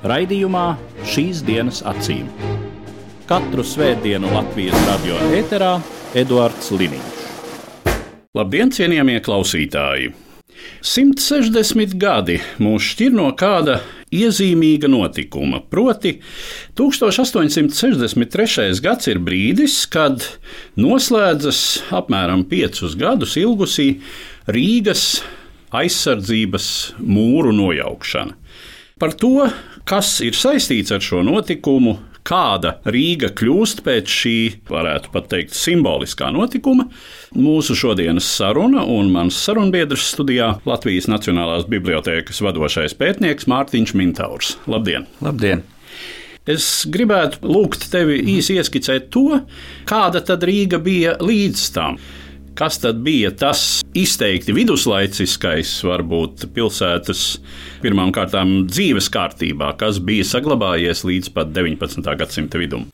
Raidījumā šīs dienas acīm. Katru svētdienu Latvijas radio eterā Eduards Liniņš. Labdien, cienījamie klausītāji! 160 gadi mūs šķir no kāda iezīmīga notikuma. Proti, 1863. gads ir brīdis, kad noslēdzas apmēram piecus gadus ilgusī Rīgas aizsardzības mūru nojaukšana. Par to, kas ir saistīts ar šo notikumu, kāda Rīga kļūst pēc šī, varētu pat teikt, simboliskā notikuma, mūsu šodienas saruna un mans sarunbiedrs studijā Latvijas Nacionālās Bibliotēkas vadošais pētnieks Mārtiņš Mintaurs. Labdien! Labdien! Es gribētu lūgt tevi īsi ieskicēt to, kāda tad Rīga bija līdz tam. Kas tad bija tas izteikti viduslaiciskais, varbūt pilsētas pirmām kārtām dzīves kārtībā, kas bija saglabājies līdz pat 19. gadsimta vidum?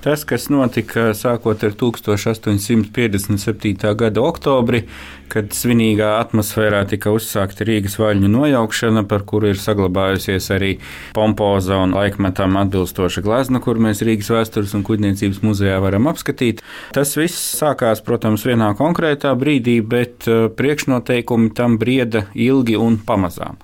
Tas, kas notika sākot ar 1857. gada oktobri, kad svinīgā atmosfērā tika uzsākta Rīgas vaļņu nojaukšana, par kuru ir saglabājusies arī pompoza un laikmetam atbilstoša glezna, kur mēs Rīgas vēstures un kuģniecības muzejā varam apskatīt. Tas viss sākās, protams, vienā konkrētā brīdī, bet uh, priekšnoteikumi tam brieda ilgi un pamazām.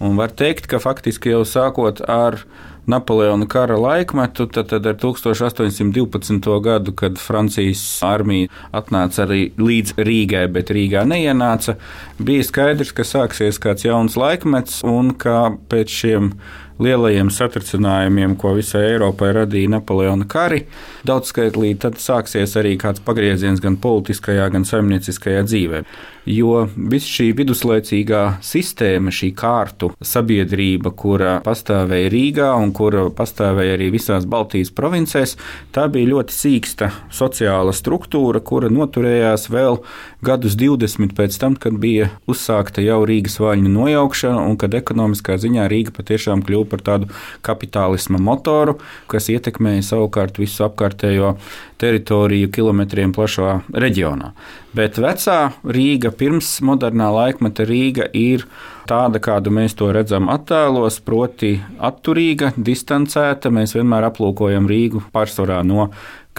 Un var teikt, ka faktiski jau sākot ar Napoleona kara laikmetu, tad, tad ar 1812. gadu, kad Francijas armija atnāca arī līdz Rīgai, bet Rīgā neienāca, bija skaidrs, ka sāksies kāds jauns laikmets un ka pēc šiem lielajiem satricinājumiem, ko visai Eiropai radīja Napoleona kari, daudzskaitlī tad sāksies arī kāds pagrieziens gan politiskajā, gan saimnieciskajā dzīvē. Jo viss šī viduslaicīgā sistēma, šī kārtu sabiedrība, kura pastāvēja Rīgā un kura pastāvēja arī visās Baltijas provincēs, tā bija ļoti sīksta sociāla struktūra, kura noturējās vēl gadus 20 pēc tam, kad bija uzsākta jau Rīgas vaļņu nojaukšana un kad ekonomiskā ziņā Rīga patiešām kļuva par tādu kapitālisma motoru, kas ietekmēja savukārt visu apkārtējo teritoriju kilometriem plašā reģionā. Bet vecā Rīga, pirms modernā laikmeta Rīga, ir tāda, kādu mēs to redzam attēlos, proti, atturīga, distancēta. Mēs vienmēr aplūkojam Rīgu pārsvarā no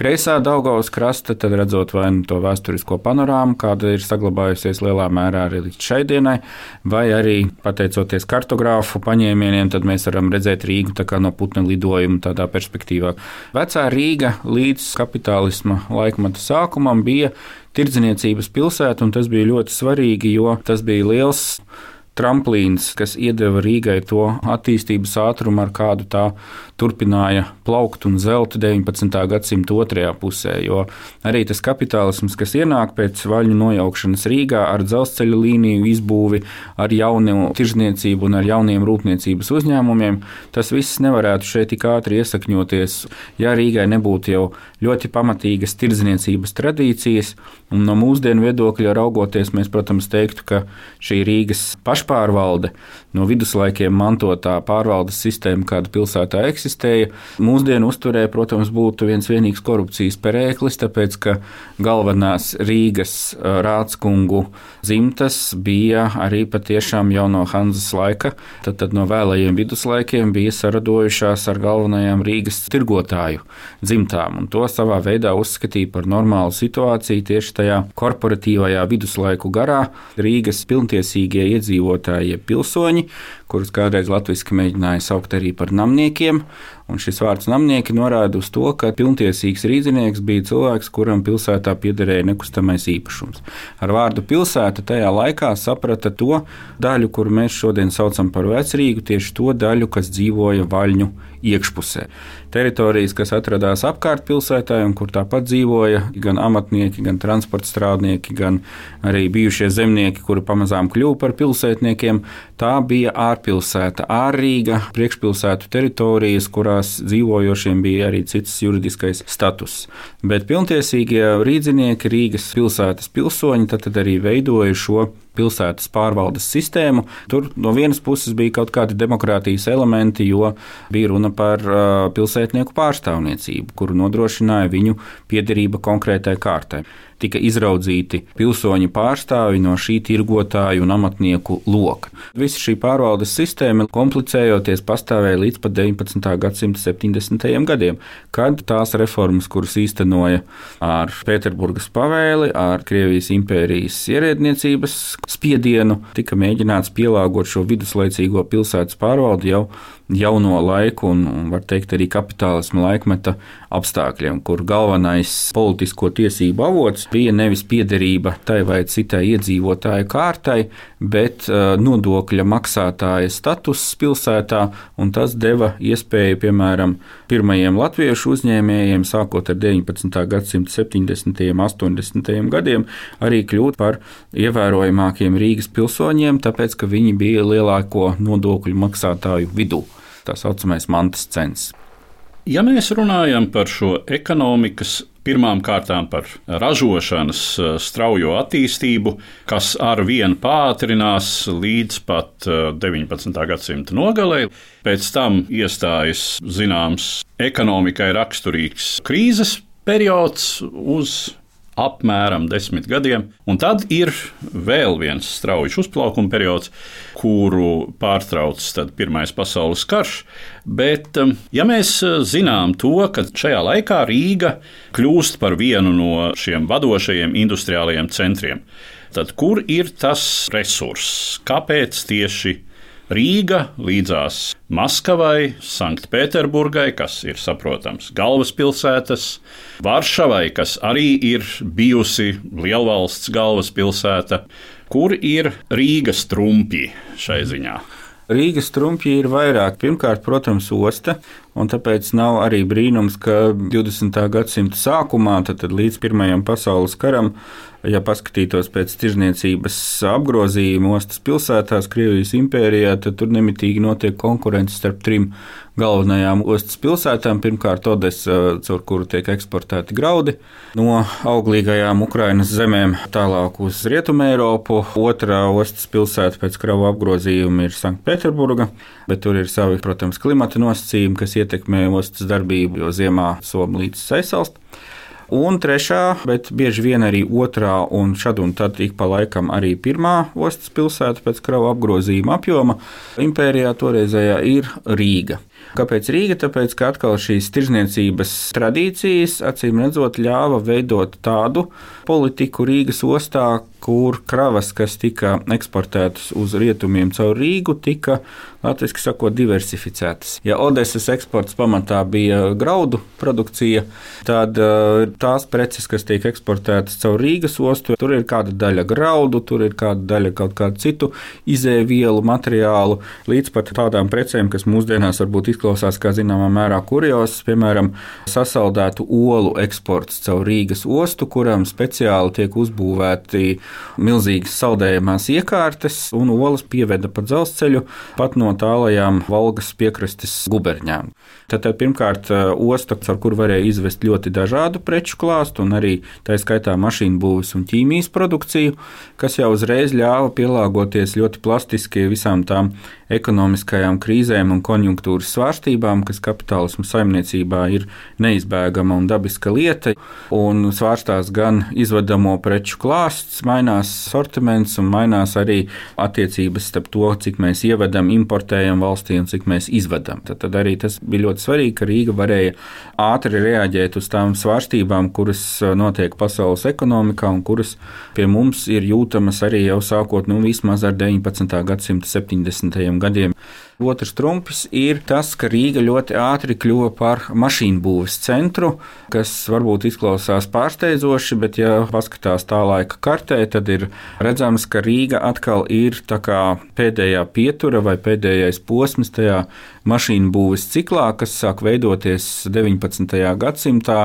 kreisā Daugavas krasta, tad redzot vai nu to vēsturisko panorāmu, kāda ir saglabājusies lielā mērā arī līdz šai dienai, vai arī pateicoties kartogrāfu paņēmieniem, tad mēs varam redzēt Rīgu no putna lidojuma tādā perspektīvā. Vecā Rīga līdz kapitālisma laikmeta sākumam bija tirdzniecības pilsēta, un tas bija ļoti svarīgi, jo tas bija liels tramplīns, kas iedeva Rīgai to attīstības ātrumu, ar kādu tā turpināja plaukt un zelt 19. gadsimta otrajā pusē. Jo arī tas kapitālisms, kas ienāk pēc vaļņu nojaukšanas Rīgā ar dzelzceļa līniju izbūvi, ar jaunu tirzniecību un ar jauniem rūpniecības uzņēmumiem, tas viss nevarētu šeit tik ātri iesakņoties, ja Rīgai nebūtu jau ļoti pamatīgas tirdzniecības tradīcijas. Un no mūsdienu viedokļa raugoties, mēs, protams, teiktu, ka šī Rīgas pašpārvalde, no viduslaikiem mantotā pārvaldes sistēma, kāda pilsētā eksistēja, mūsdienu uzturē, protams, būtu viens vienīgs korupcijas perēklis, tāpēc, ka galvenās Rīgas rādskungu dzimtas bija arī patiešām jau no Hanzas laika, tad, tad no vēlajiem viduslaikiem bija saradojušās ar galvenajām Rīgas tirgotāju dzimtām, un to savā veidā uzskatīja par normālu situāciju tieši tajā korporatīvajā viduslaiku garā. Rīgas pilntiesīgie iedzīvotāji, pilsoņi, kurus kādreiz latviešu mēģināja saukt arī par namniekiem. Un šis vārds namnieki norāda uz to, ka pilntiesīgs rīznieks bija cilvēks, kuram pilsētā piederēja nekustamais īpašums. Ar vārdu pilsēta tajā laikā saprata to daļu, kuru mēs šodien saucam par vecrīgu, tieši to daļu, kas dzīvoja vaļņu iekšpusē. Teritorijas, kas atradās apkārt pilsētai un kur tāpat dzīvoja gan amatnieki, gan transporta strādnieki, gan arī bijušie zemnieki, kuri pamazām kļuva par pilsētniekiem, tā bija ārpilsēta, ārrīga, priekšpilsētu teritorijas, kurās dzīvojošiem bija arī cits juridiskais status. Bet pilntiesīgie rīdzinieki, Rīgas pilsētas pilsoņi, tad, tad arī veidoja šo pilsētas pārvaldes sistēmu. Tur no vienas puses bija kaut kādi demokrātijas elementi, jo bija runa par uh, pilsētnieku pārstāvniecību, kuru nodrošināja viņu piederība konkrētai kārtai tika izraudzīti pilsoņu pārstāvi no šī tirgotāju un amatnieku loka. Visa šī pārvaldes sistēma, komplicējoties, pastāvēja līdz pat 19. gadsimta 70. gadiem, kad tās reformas, kuras īstenoja ar Pēterburgas pavēli, ar Krievijas impērijas ierēdniecības spiedienu, tika mēģināts pielāgot šo viduslaicīgo pilsētas pārvaldi jau jauno laiku un, var teikt, arī kapitālisma laikmeta apstākļiem, kur galvenais politisko tiesību avots bija nevis piederība tai vai citai iedzīvotāju kārtai, bet uh, nodokļa maksātāja status pilsētā, un tas deva iespēju, piemēram, pirmajiem latviešu uzņēmējiem, sākot ar 19. gadsimta 70. un 80. gadiem, arī kļūt par ievērojamākiem Rīgas pilsoņiem, tāpēc, ka viņi bija lielāko nodokļu maksātāju vidū. Tā saucamais mantas cents. Ja mēs runājam par šo ekonomikas Pirmām kārtām par ražošanas eh, straujo attīstību, kas ar vienu pātrinās līdz pat 19. Eh, gadsimta nogalē. Pēc tam iestājas zināms ekonomikai raksturīgs krīzes periods uz apmēram desmit gadiem. Un tad ir vēl viens strauji uzplaukuma periods, kuru pārtrauc Pirmais pasaules karš. Bet, um, ja mēs uh, zinām to, ka šajā laikā Rīga kļūst par vienu no šiem vadošajiem industriālajiem centriem, tad kur ir tas resurss? Kāpēc tieši Rīga līdzās Maskavai, Sanktpēterburgai, kas ir saprotams galvaspilsētas, Varšavai, kas arī ir bijusi lielvalsts galvaspilsēta, kur ir Rīgas trumpi šai ziņā. Rīgas trumpji ir vairāk. Pirmkārt, protams, osta, un tāpēc nav arī brīnums, ka 20. gadsimta sākumā, tad, tad līdz Pirmajam pasaules karam, Ja paskatītos pēc tirzniecības apgrozījuma ostas pilsētās, Krievijas impērijā, tad tur nemitīgi notiek konkurence starp trim galvenajām ostas pilsētām. Pirmkārt, Odessa, caur kuru tiek eksportēti graudi no auglīgajām Ukrainas zemēm tālāk uz Rietumu Eiropu. Otrā ostas pilsēta pēc kravu apgrozījuma ir Sanktpēterburga, bet tur ir savi, protams, klimata nosacījumi, kas ietekmē ostas darbību, jo ziemā līdz aizsalst. Un trešā, bet bieži vien arī otrā, un šad un tad ik pa laikam arī pirmā ostas pilsēta pēc kravu apgrozījuma apjoma impērijā toreizējā ir Rīga. Kāpēc Rīga? Tāpēc, ka atkal šīs tirzniecības tradīcijas, acīm redzot, ļāva veidot tādu politiku Rīgas ostā, kur kravas, kas tika eksportētas uz rietumiem caur Rīgu, tika, latviešu sakot, diversificētas. Ja Odeses eksports pamatā bija graudu produkcija, tad eh, tās preces, kas tiek eksportētas caur Rīgas ostu, tur ir kāda daļa graudu, tur ir kāda daļa kaut kādu citu izēvielu, materiālu, līdz pat tādām precēm, kas mūsdienās varbūt izklausās kā zināmā mērā kurjos, piemēram, sasaldētu olu eksports caur Rīgas ostu, kuram speciāli tiek uzbūvēti milzīgas saldējumās iekārtas, un olas pieveda pa dzelzceļu pat no tālajām Volgas piekrastes guberņām. Tad pirmkārt osta, ar kur varēja izvest ļoti dažādu preču klāstu, un arī tā skaitā mašīnu būvis un ķīmijas produkciju, kas jau uzreiz ļāva pielāgoties ļoti plastiski visām tām ekonomiskajām krīzēm un konjunktūras svārstībām, kas kapitālismu saimniecībā ir neizbēgama un dabiska lieta. Un svārstās gan izvedamo preču klāsts, mainās sortiments un mainās arī attiecības starp to, cik mēs ievedam, importējam valstī un cik mēs izvedam. Tad, tad arī tas bija ļoti svarīgi, ka Rīga varēja ātri reaģēt uz tām svārstībām, kuras notiek pasaules ekonomikā un kuras pie mums ir jūtamas arī jau sākot nu, vismaz ar 19. gadsimta 70 gadiem. Otrs trumpis ir tas, ka Rīga ļoti ātri kļuva par mašīnu būves centru, kas varbūt izklausās pārsteidzoši, bet, ja paskatās tā laika kartē, tad ir redzams, ka Rīga atkal ir pēdējā pietura vai pēdējais posms tajā mašīnu būves ciklā, kas sāk veidoties 19. gadsimtā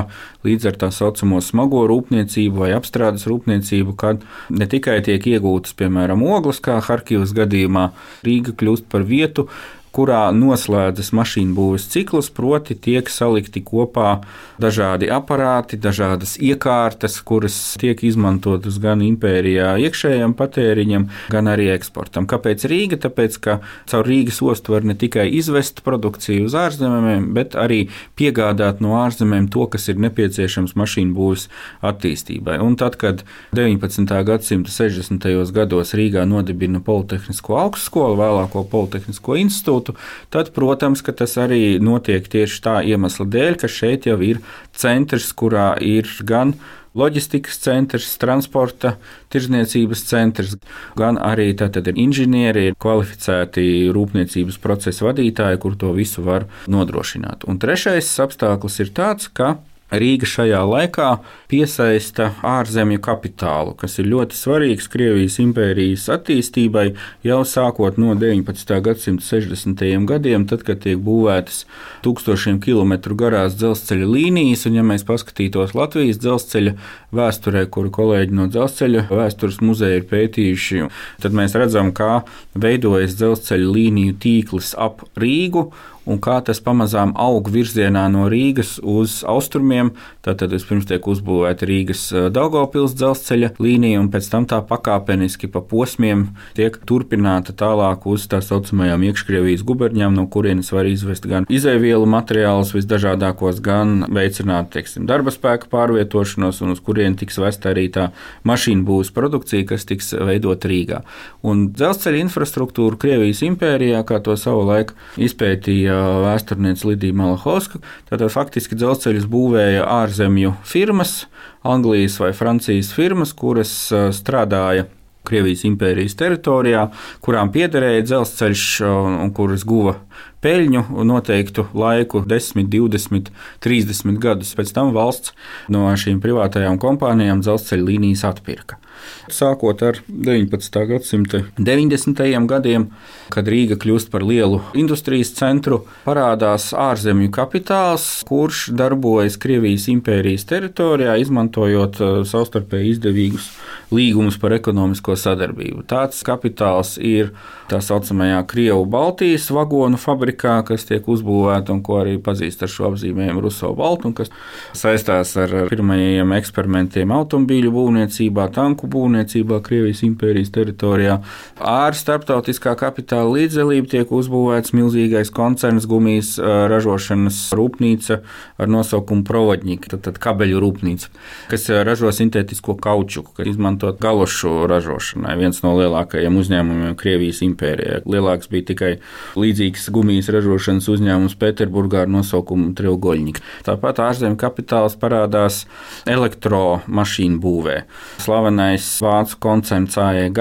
līdz ar tā saucamo smago rūpniecību vai apstrādes rūpniecību, kad ne tikai tiek iegūtas, piemēram, ogles, kā Harkivas gadījumā, Rīga kļūst par vietu, kurā noslēdzas mašīnu būves cikls, proti, tiek salikti kopā dažādi aparāti, dažādas iekārtas, kuras tiek izmantotas gan impērijā iekšējam patēriņam, gan arī eksportam. Kāpēc Rīga? Tāpēc, ka caur Rīgas ostu var ne tikai izvest produkciju uz ārzemēm, bet arī piegādāt no ārzemēm to, kas ir nepieciešams mašīnu būves attīstībai. Un tad, kad 19. gadsimta 60. gados Rīgā nodibina Politehnisko augstskolu, vēlāko Politehnisko institūtu, būtu, tad, protams, tas arī notiek tieši tā iemesla dēļ, ka šeit jau ir centrs, kurā ir gan loģistikas centrs, transporta, tirzniecības centrs, gan arī tātad ir inženieri, ir kvalificēti rūpniecības procesa vadītāji, kur to visu var nodrošināt. Un trešais apstākļus ir tāds, ka Rīga šajā laikā piesaista ārzemju kapitālu, kas ir ļoti svarīgs Krievijas impērijas attīstībai jau sākot no 19. gadsimta 60. gadiem, tad, kad tiek būvētas tūkstošiem kilometru garās dzelzceļa līnijas, un ja mēs paskatītos Latvijas dzelzceļa vēsturē, kuru kolēģi no dzelzceļa vēstures muzeja ir pētījuši, tad mēs redzam, kā veidojas dzelzceļa līniju tīkls ap Rīgu un kā tas pamazām aug virzienā no Rīgas uz austrumiem. Tātad vispirms tiek uzbūvēta Rīgas Daugopils dzelzceļa līnija, un pēc tam tā pakāpeniski pa posmiem tiek turpināta tālāk uz tā saucamajām iekškrievijas guberņām, no kurienes var izvest gan izēvielu materiālus visdažādākos, gan veicināt teiksim, darba spēka pārvietošanos, un uz kurieni tiks vesta arī tā mašīnu būvs produkcija, kas tiks veidot Rīgā. Un dzelzceļa infrastruktūra Krievijas impērijā, kā to savulaik izpētīja vēsturniece Lidija Malahovska. Tātad faktiski dzelzceļus būvēja ārzemju firmas, Anglijas vai Francijas firmas, kuras strādāja Krievijas impērijas teritorijā, kurām piederēja dzelzceļš un kuras guva peļņu noteiktu laiku, 10, 20, 30 gadus. Pēc tam valsts no šīm privātajām kompānijām dzelzceļa līnijas atpirka. Sākot ar 19. gadsimta 90. gadiem, kad Rīga kļūst par lielu industrijas centru, parādās ārzemju kapitāls, kurš darbojas Krievijas impērijas teritorijā, izmantojot uh, savstarpēji izdevīgus līgumus par ekonomisko sadarbību. Tāds kapitāls ir tā saucamajā Krievu Baltijas vagonu fabrikā, kas tiek uzbūvēta un ko arī pazīst ar šo apzīmējumu Ruso Baltu, kas saistās ar pirmajiem eksperimentiem automobīļu būvniecībā, tanku būvniecībā Krievijas impērijas teritorijā. Ar starptautiskā kapitāla līdzdalību tiek uzbūvēts milzīgais koncerns gumijas ražošanas rūpnīca ar nosaukumu Provodņika, tad, tad kabeļu rūpnīca, kas ražo sintētisko kaučuku, kas izmantot galošu ražošanai. Viens no lielākajiem uzņēmumiem Krievijas impērijā. Lielāks bija tikai līdzīgs gumijas ražošanas uzņēmums Pēterburgā ar nosaukumu Triogoļņika. Tāpat ārzemju kapitāls parādās elektromašīnu būvē. Slavenais vācu koncerns AEG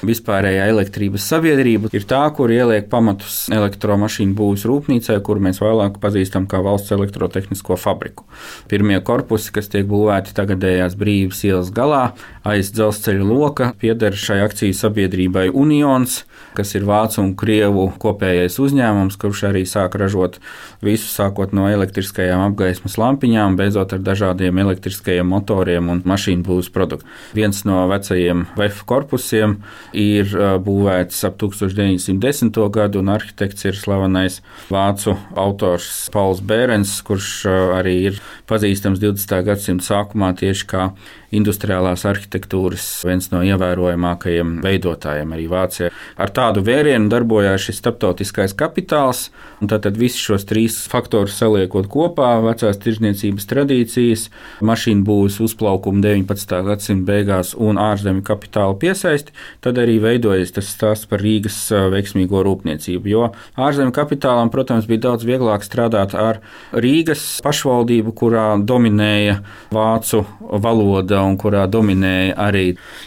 Vispārējā elektrības sabiedrība ir tā, kur ieliek pamatus elektromašīnu būvniecības rūpnīcai, kuru mēs vēlāk pazīstam kā valsts elektrotehnisko fabriku. Pirmie korpusi, kas tiek būvēti tagadējās brīvības ielas galā, aiz dzelzceļa loka, pieder šai akciju sabiedrībai Unions, kas ir vācu un krievu kopējais uzņēmums, kurš arī sāk ražot visu, sākot no elektriskajām apgaismas lampiņām, beidzot ar dažādiem elektriskajiem motoriem un mašīnu būvniecības produktiem. Viens no vecajiem VF korpusiem ir būvēts ap 1910. gadu, un arhitekts ir slavenais vācu autors Pauls Bērens, kurš arī ir pazīstams 20. gadsimta sākumā tieši kā industriālās arhitektūras viens no ievērojamākajiem veidotājiem arī Vācijā. Ar tādu vērienu darbojās šis starptautiskais kapitāls, un tad visus šos trīs faktorus saliekot kopā - vecās tirzniecības tradīcijas, mašīnu būvniecības uzplaukumu 19. gadsimta beigās un ārzemju kapitāla piesaisti, tad arī veidojas tas stāsts par Rīgas veiksmīgo rūpniecību. Jo ārzemju kapitālam, protams, bija daudz vieglāk strādāt ar Rīgas pašvaldību, kurā dominēja vācu valoda un kurā dominēja arī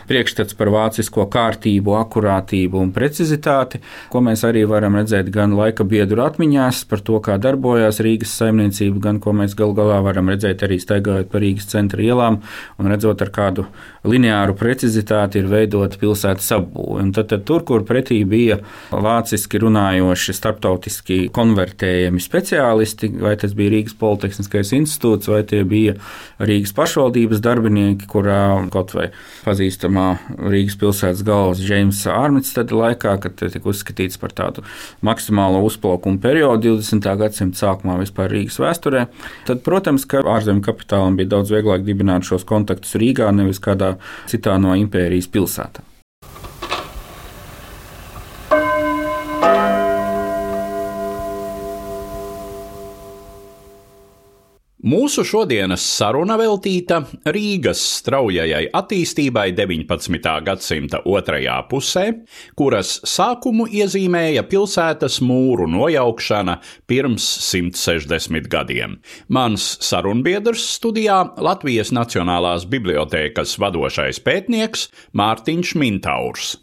priekšstats par vācisko kārtību, akurātību un precizitāti, ko mēs arī varam redzēt gan laika biedru atmiņās par to, kā darbojās Rīgas saimniecība, gan ko mēs gal galā varam redzēt arī staigājot pa Rīgas centra ielām un redzot, ar kādu lineāru precizitāti ir veidota pilsētas apbūve. Tad, tad tur, kur pretī bija vāciski runājoši, starptautiski konvertējami speciālisti, vai tas bija Rīgas Politehniskais institūts, vai tie bija Rīgas pašvaldības darbinieki, kurā kaut vai pazīstamā Rīgas pilsētas galvas Džeimsa Armitstada laikā, kad tika uzskatīts par tādu maksimālo uzplaukumu periodu 20. gadsimta sākumā vispār Rīgas vēsturē, tad, protams, ka ārzemju kapitālam bija daudz vieglāk dibināt šos kontaktus Rīgā, nevis kādā citā no impērijas pilsētām. Mūsu šodienas saruna veltīta Rīgas straujajai attīstībai 19. gadsimta otrajā pusē, kuras sākumu iezīmēja pilsētas mūru nojaukšana pirms 160 gadiem. Mans sarunbiedrs studijā Latvijas Nacionālās bibliotēkas vadošais pētnieks Mārtiņš Mintaurs.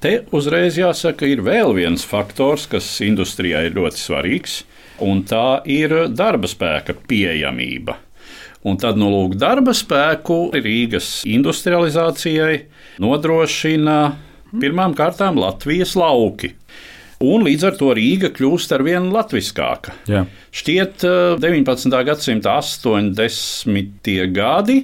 Te uzreiz jāsaka, ir vēl viens faktors, kas industrijai ir ļoti svarīgs, un tā ir darba spēka pieejamība. Un tad, nu, lūk, darba spēku Rīgas industrializācijai nodrošina pirmām kārtām Latvijas lauki. Un līdz ar to Rīga kļūst ar vien latviskāka. Jā. Šķiet, 19. gadsimta 80. gadi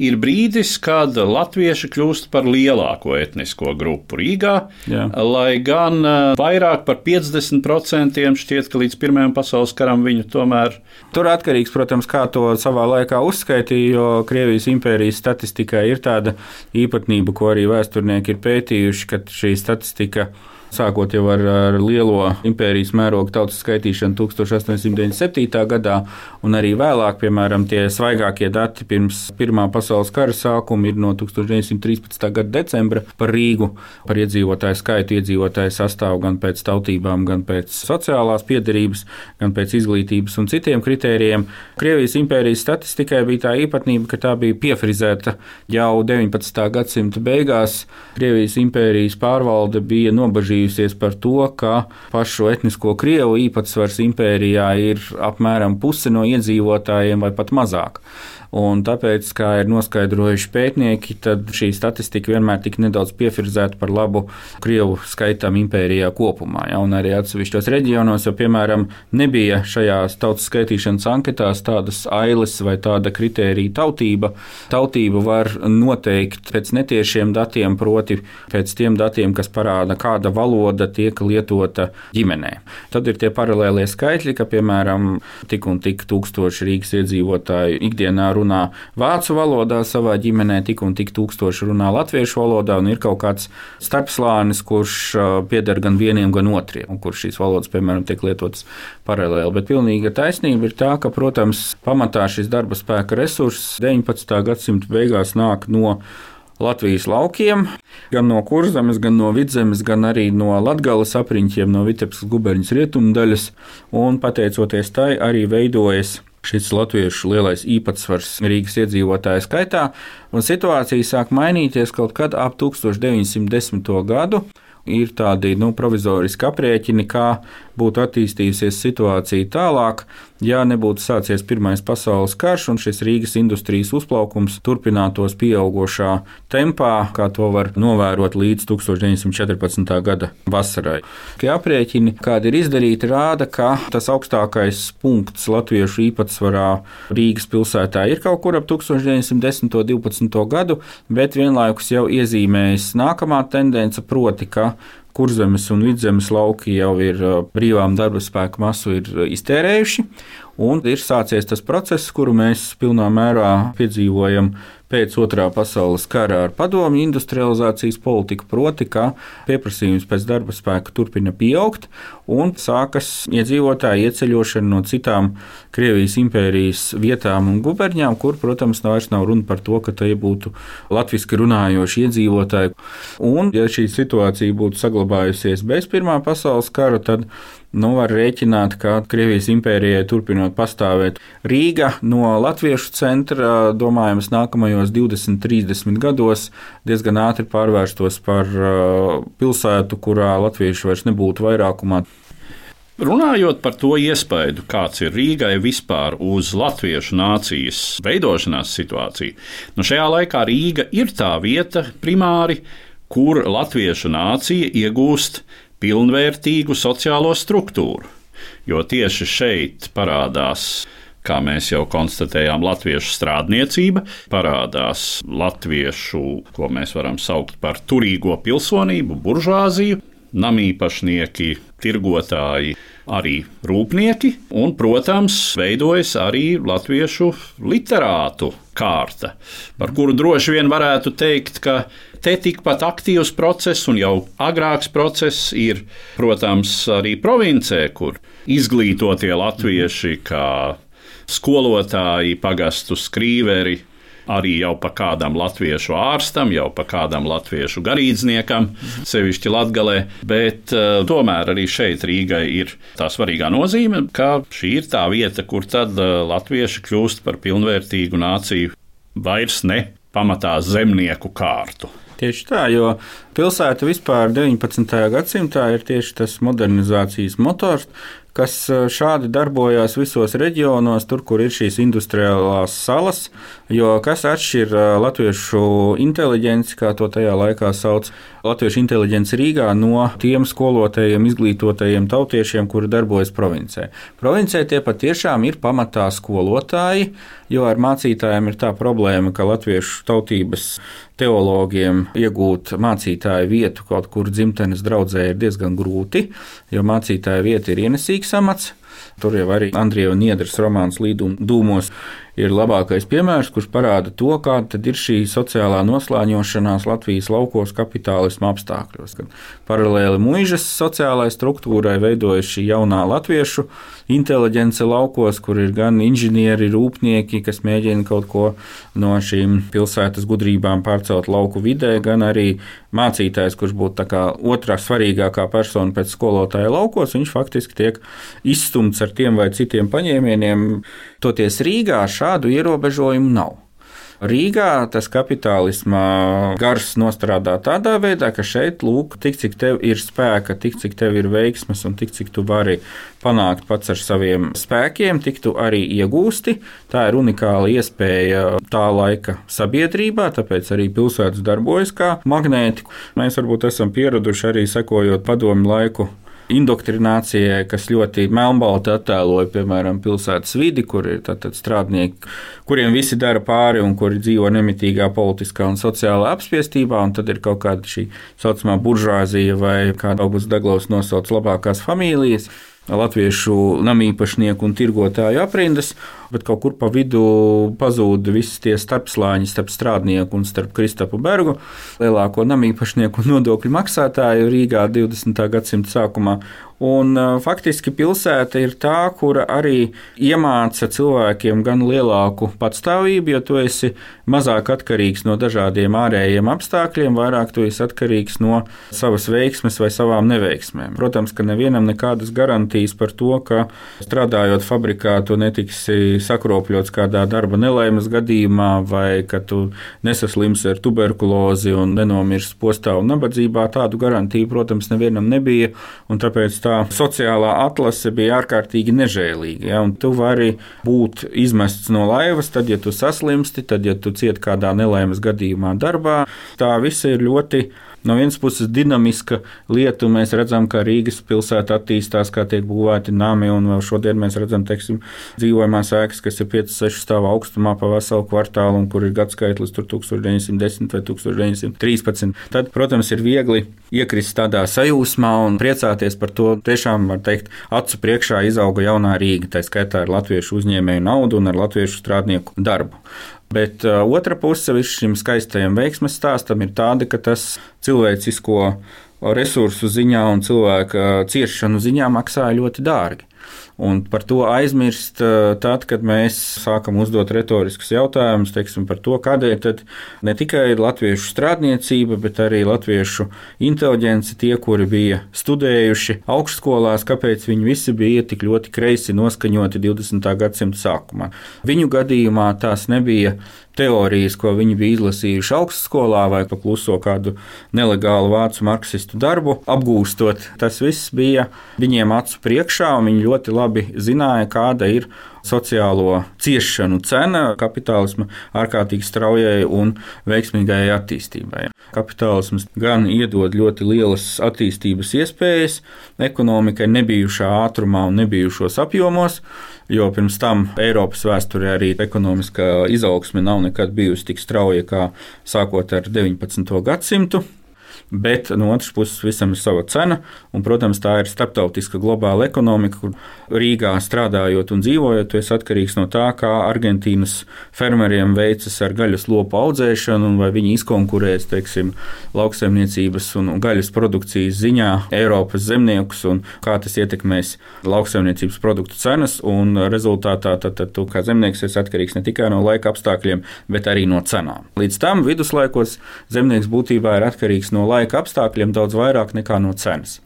ir brīdis, kad latvieši kļūst par lielāko etnisko grupu Rīgā. Jā. Lai gan vairāk par 50% šķiet, ka līdz Pirmajam pasaules karam viņu tomēr. Tur atkarīgs, protams, kā to savā laikā uzskaitīja, jo Krievijas impērijas statistikā ir tāda īpatnība, ko arī vēsturnieki ir pētījuši, ka šī statistika ir sākot jau ar, ar lielo impērijas mēroga tautas skaitīšanu 1897. gadā, un arī vēlāk, piemēram, tie svaigākie dati pirms Pirmā pasaules kara sākuma ir no 1913. gada decembra par Rīgu, par iedzīvotāju skaitu, iedzīvotāju sastāvu gan pēc tautībām, gan pēc sociālās piedarības, gan pēc izglītības un citiem kritērijiem. Krievijas impērijas statistikai bija tā īpatnība, ka tā bija piefrizēta jau 19. gadsimta beigās. Krievijas impērijas pārvalde bija nobažījusies par to, ka pašu etnisko krievu īpatsvars impērijā ir apmēram puse no iedzīvotājiem vai pat mazāk. Un tāpēc, kā ir noskaidrojuši pētnieki, tad šī statistika vienmēr tika nedaudz piefirzēta par labu Krievu skaitam impērijā kopumā. Ja, un arī atsevišķos reģionos, jo, piemēram, nebija šajās tautas skaitīšanas anketās tādas ailes vai tāda kritērija tautība. Tautību var noteikt pēc netiešiem datiem, proti pēc tiem datiem, kas parāda, kāda valoda tiek lietota ģimenē. Tad ir tie paralēlie skaitļi, ka, piemēram, tik un tik tūkstoši Rīgas iedzīvotāju ikdienā runā vācu valodā savā ģimenē, tik un tik tūkstoši runā latviešu valodā, un ir kaut kāds starpslānis, kurš pieder gan vieniem, gan otriem, un kurš šīs valodas, piemēram, tiek lietotas paralēli. Bet pilnīga taisnība ir tā, ka, protams, pamatā šis darba spēka resurss 19. gadsimta beigās nāk no Latvijas laukiem, gan no kurzemes, gan no vidzemes, gan arī no latgales apriņķiem, no Vitebskas guberņas rietumu daļas, un pateicoties tai arī veidojas šis latviešu lielais īpatsvars Rīgas iedzīvotāju skaitā, un situācija sāk mainīties kaut kad ap 1910. gadu. Ir tādi nu, provizoriski aprēķini, kā būtu attīstījusies situācija tālāk, ja nebūtu sācies Pirmais pasaules karš un šis Rīgas industrijas uzplaukums turpinātos pieaugušā tempā, kā to var novērot līdz 1914. gada vasarai. Tie aprēķini, kādi ir izdarīti, rāda, ka tas augstākais punkts latviešu īpatsvarā Rīgas pilsētā ir kaut kur ap 1910. un 12. gadu, bet vienlaikus jau iezīmējas nākamā tendence, proti, ka kurzemes un vidzemes lauki jau ir brīvām darba spēku masu iztērējuši. Un ir sācies tas process, kuru mēs pilnā mērā piedzīvojam pēc otrā pasaules kara ar padomju industrializācijas politiku, proti, ka pieprasījums pēc darba spēka turpina pieaugt un sākas iedzīvotāju ieceļošana no citām Krievijas impērijas vietām un guberņām, kur, protams, vairs nav runa par to, ka tie būtu latviešu runājoši iedzīvotāji. Un, ja šī situācija būtu saglabājusies bez Pirmā pasaules kara, tad Nu, var rēķināt, ka Krievijas impērijai turpinot pastāvēt Rīga no Latviešu centra, domājams, nākamajos 20, 30 gados diezgan ātri pārvērstos par pilsētu, kurā latvieši vairs nebūtu vairākumā. Runājot par to iespaidu, kāds ir Rīgai vispār uz latviešu nācijas veidošanās situāciju, nu šajā laikā Rīga ir tā vieta primāri, kur latviešu nācija iegūst pilnvērtīgu sociālo struktūru. Jo tieši šeit parādās, kā mēs jau konstatējām, latviešu strādniecība, parādās latviešu, ko mēs varam saukt par turīgo pilsonību, buržāziju, namīpašnieki, tirgotāji, arī rūpnieki, un, protams, veidojas arī latviešu literātu kārta, par kuru droši vien varētu teikt, ka te tikpat aktīvs process un jau agrāks process ir, protams, arī provincē, kur izglītotie latvieši, kā skolotāji, pagastu skrīveri, arī jau pa kādam latviešu ārstam, jau pa kādam latviešu garīdzniekam, sevišķi Latgalē, bet uh, tomēr arī šeit Rīgai ir tā svarīgā nozīme, ka šī ir tā vieta, kur tad uh, latvieši kļūst par pilnvērtīgu nāciju vairs ne pamatā zemnieku kārtu. Tieši tā, jo pilsēta vispār 19. gadsimtā ir tieši tas modernizācijas motors, kas e, šādi darbojās visos reģionos, tur, kur ir šīs industriālās salas. Jo kas atšķir e, latviešu inteligenci, kā to tajā laikā sauc, latviešu inteligenci Rīgā no tiem skolotājiem, izglītotajiem tautiešiem, kuri darbojas provincē. Provincē tie patiešām ir pamatā skolotāji, jo ar mācītājiem ir tā problēma, ka latviešu tautības teologiem iegūt mācītāju vietu kaut kur dzimtenes draudzē ir diezgan grūti, jo mācītāja vieta ir ienesīgs amats. Tur jau arī Andrija Niedras romāns Līduma dūmos ir labākais piemērs, kurš parāda to, kāda ir šī sociālā noslēņošanās Latvijas laukos kapitālisma apstākļos. Kad paralēli mūžas sociālajai struktūrai veidojas šī jaunā latviešu inteliģence laukos, kur ir gan inženieri, rūpnieki, kas mēģina kaut ko no šīm pilsētas gudrībām pārcelt lauku vidē, gan arī mācītājs, kurš būtu otrā svarīgākā persona pēc skolotāja laukos, viņš faktiski tiek izstumts ar tiem vai citiem paņēmieniem. Toties Rīgā šādu ierobežojumu nav. Rīgā tas kapitālisma gars nostrādā tādā veidā, ka šeit, lūk, tik cik tev ir spēka, tik cik tev ir veiksmes un tik cik tu vari panākt pats ar saviem spēkiem, tik tu arī iegūsti. Tā ir unikāla iespēja tā laika sabiedrībā, tāpēc arī pilsētas darbojas kā magnēti. Mēs varbūt esam pieraduši arī sekojot padomu laiku indoktrinācijai, kas ļoti melnbalti attēloja, piemēram, pilsētas vidi, kur ir strādnieki, kuriem visi dara pāri un kuri dzīvo nemitīgā politiskā un sociālā apspiestībā, un tad ir kaut kāda šī saucamā buržāzija vai kā Augusts Daglaus nosauc labākās familijas latviešu namīpašnieku un tirgotāju aprindas, bet kaut kur pa vidu pazūd visi tie starpslāņi starp strādnieku un starp Kristapu Bergu, lielāko namīpašnieku un nodokļu maksātāju Rīgā 20. gadsimta sākumā. Un, faktiski pilsēta ir tā, kura arī iemāca cilvēkiem gan lielāku patstāvību, jo tu esi mazāk atkarīgs no dažādiem ārējiem apstākļiem, vairāk tu esi atkarīgs no savas veiksmes vai savām neveiksmēm. Protams, ka nevienam nekādas garantijas par to, ka strādājot fabrikā, tu netiksi sakropļots kādā darba nelaimes gadījumā, vai ka tu nesaslimsi ar tuberkulozi un nenomirs postā un nabadzībā. Tādu garantiju, protams, nevienam nebija. Tāpēc tā tā sociālā atlase bija ārkārtīgi nežēlīga. Ja, tu vari būt izmests no laivas, tad, ja tu saslimsti, tad, ja tu cieti kādā nelaimes gadījumā darbā. Tā viss ir ļoti No vienas puses, dinamiska lieta, mēs redzam, ka Rīgas pilsēta attīstās, kā tiek būvēti nami, un vēl šodien mēs redzam, teiksim, dzīvojamās ēkas, kas ir 5-6 stāvu augstumā pa veselu kvartālu, un kur ir gadskaitlis 1910 vai 1913. Tad, protams, ir viegli iekrist tādā sajūsmā un priecāties par to, tiešām var teikt, acu priekšā izauga jaunā Rīga, tā skaitā ar latviešu uzņēmēju naudu un ar latviešu strādnieku darbu. Bet uh, otra puse visam šim skaistajam veiksmes stāstam ir tāda, ka tas cilvēcisko resursu ziņā un cilvēka ciešanu ziņā maksāja ļoti dārgi. Un par to aizmirst eh, tad, kad mēs sākam uzdot retoriskus jautājumus teiksim, par to, kādēļ ne tikai latviešu strādniecība, bet arī latviešu inteliģence, tie, kuri bija studējuši augstskolās, kāpēc viņi visi bija tik ļoti kreisi noskaņoti 20. gadsimta sākumā. Viņu gadījumā tās nebija teorijas, ko viņi bija izlasījuši augstskolā vai pa kluso kādu nelegālu vācu marksistu darbu, apgūstot. Tas viss bija viņiem acu priekšā, un viņi ļoti labi zināja, kāda ir sociālo ciešanu cena kapitālisma ārkārtīgi straujai un veiksmīgai attīstībai. Kapitālisms gan iedod ļoti lielas attīstības iespējas ekonomikai nebijušā ātrumā un nebijušos apjomos, jo pirms tam Eiropas vēsturē arī ekonomiskā izaugsme nav nekad bijusi tik strauja kā sākot ar 19. gadsimtu bet no otras puses visam ir sava cena. Un, protams, tā ir starptautiska globāla ekonomika, kur Rīgā strādājot un dzīvojot, esi atkarīgs no tā, kā Argentīnas fermeriem veicas ar gaļas lopu audzēšanu, un vai viņi izkonkurēs, teiksim, lauksaimniecības un gaļas produkcijas ziņā Eiropas zemniekus, un kā tas ietekmēs lauksaimniecības produktu cenas. Rezultātā tad, tad tu kā zemnieks esi atkarīgs ne tikai no laika apstākļiem, bet arī no cenām. Līdz tam viduslaikos zemnieks būtībā ir atkarīgs no laika laika apstākļiem daudz vairāk nekā no cenas.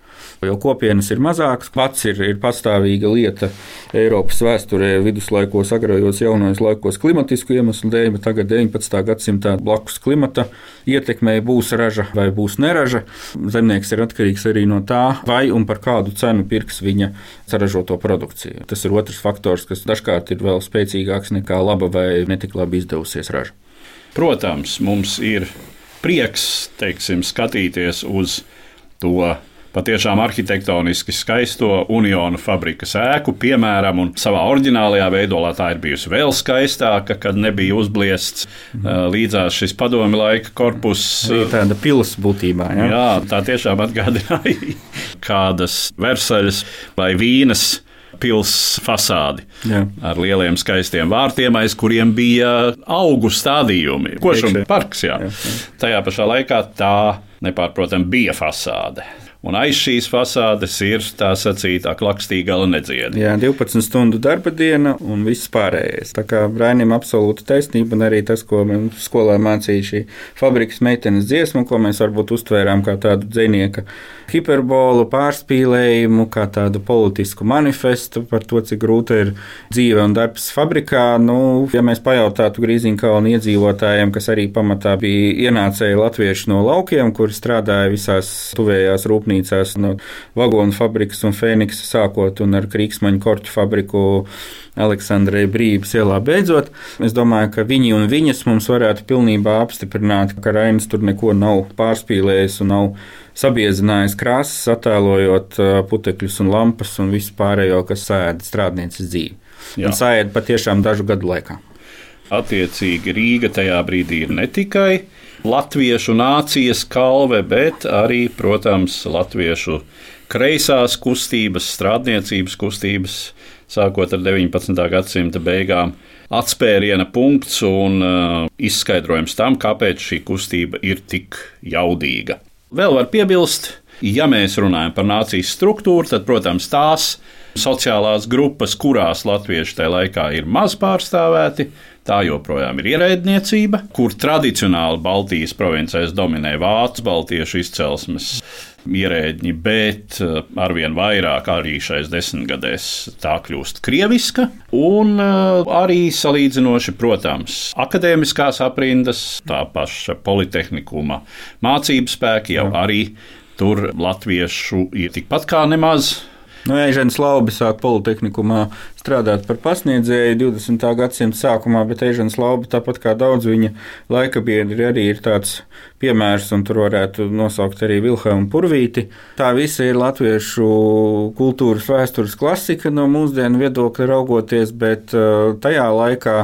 Jo kopienas ir mazākas, pats ir, ir pastāvīga lieta Eiropas vēsturē, viduslaikos, agrājos jaunajos laikos klimatisku iemeslu dēļ, bet tagad 19. gadsimtā blakus klimata ietekmei būs raža vai būs neraža. Zemnieks ir atkarīgs arī no tā, vai un par kādu cenu pirks viņa saražoto produkciju. Tas ir otrs faktors, kas dažkārt ir vēl spēcīgāks nekā laba vai netik labi izdevusies raža. Protams, mums ir prieks teiksim, skatīties uz to patiešām arhitektoniski skaisto Unionu fabrikas ēku, piemēram, un savā oriģinālajā veidolā tā ir bijusi vēl skaistāka, kad nebija uzbliests mm. līdzās šis padomi laika korpus. Tāda pilsēta būtībā. Jā. jā, tā tiešām atgādināja kādas Versaļas vai Vīnas pilsētas fasādi Jā. ar lieliem skaistiem vārtiem, aiz kuriem bija augu stādījumi. Košuma parks, jā. Jā, jā. Tajā pašā laikā tā nepārprotami bija fasāde. Un aiz šīs fasādes ir tā sacītā klakstīga nedzieda. Jā, 12 stundu darba diena un viss pārējais. Tā kā Brainim absolūti taisnība, un arī tas, ko mums skolā mācīja šī fabrikas meitenes dziesma, ko mēs varbūt uztvērām kā tādu dzinieka hiperbolu, pārspīlējumu, kā tādu politisku manifestu par to, cik grūta ir dzīve un darbs fabrikā. Nu, ja mēs pajautātu Grīziņkalnu iedzīvotājiem, kas arī pamatā bija ienācēji latvieši no laukiem, kuri strādāja visās tuvējās rūpnīcās, rūpnīcās, no vagonu fabrikas un Fēniksa sākot un ar Krīksmaņu korķu fabriku Aleksandrai Brības ielā beidzot. Es domāju, ka viņi un viņas mums varētu pilnībā apstiprināt, ka Rainis tur neko nav pārspīlējis un nav sabiezinājis krāsas, attēlojot putekļus un lampas un visu pārējo, kas sēda strādnieces dzīvi. Jā. Un sēda patiešām dažu gadu laikā. Attiecīgi Rīga tajā brīdī ir ne tikai latviešu nācijas kalve, bet arī, protams, latviešu kreisās kustības, strādniecības kustības, sākot ar 19. gadsimta beigām. Atspēriena punkts un uh, izskaidrojums tam, kāpēc šī kustība ir tik jaudīga. Vēl var piebilst, ja mēs runājam par nācijas struktūru, tad, protams, tās sociālās grupas, kurās latvieši tajā laikā ir maz pārstāvēti, Tā joprojām ir ierēdniecība, kur tradicionāli Baltijas provincēs dominē vācu baltiešu izcelsmes ierēģi, bet eh, arvien vairāk arī šais desmitgadēs tā kļūst krieviska. Un eh, arī salīdzinoši, protams, akadēmiskās aprindas, tā paša politehnikuma mācību spēki jau arī tur latviešu ir tikpat kā nemaz Nu, Ežens Laubi sāk politehnikumā strādāt par pasniedzēju 20. gadsimta sākumā, bet Ežens Laubi, tāpat kā daudz viņa laika biedri, arī ir tāds piemērs, un tur varētu nosaukt arī Vilhelmu Purvīti. Tā visa ir latviešu kultūras vēstures klasika no mūsdienu viedokļa raugoties, bet uh, tajā laikā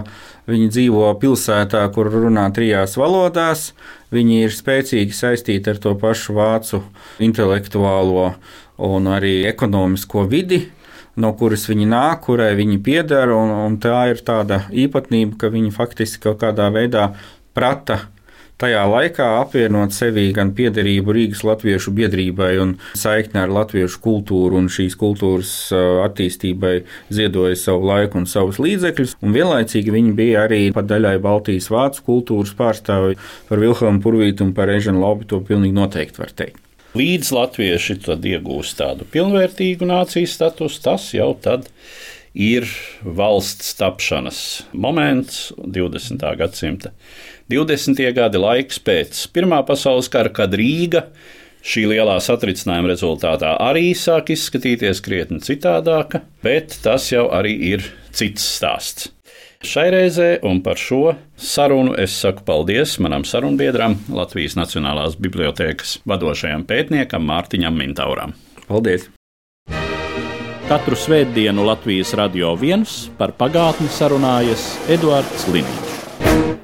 viņi dzīvo pilsētā, kur runā trijās valodās. Viņi ir spēcīgi saistīti ar to pašu vācu intelektuālo un arī ekonomisko vidi, no kuras viņi nāk, kurai viņi pieder. Un, un tā ir tāda īpatnība, ka viņi faktiski kaut kādā veidā prata tajā laikā apvienot sevī gan piederību Rīgas latviešu biedrībai un saikni ar latviešu kultūru un šīs kultūras attīstībai ziedoja savu laiku un savus līdzekļus, un vienlaicīgi viņi bija arī pat daļai Baltijas vācu kultūras pārstāvi par Vilhelmu Purvītu un par Ežanu Laubi, to pilnīgi noteikti var teikt. Līdz latvieši tad iegūst tādu pilnvērtīgu nācijas statusu, tas jau tad ir valsts tapšanas moments 20. gadsimta 20. gadi laiks pēc Pirmā pasaules kara, kad Rīga šī lielā satricinājuma rezultātā arī sāk izskatīties krietni citādāka, bet tas jau arī ir cits stāsts. Šai reizē un par šo sarunu es saku paldies manam sarunbiedram, Latvijas Nacionālās Bibliotēkas vadošajam pētniekam Mārtiņam Mintauram. Paldies! Katru svētdienu Latvijas radio viens par pagātni sarunājas Eduards Līniju.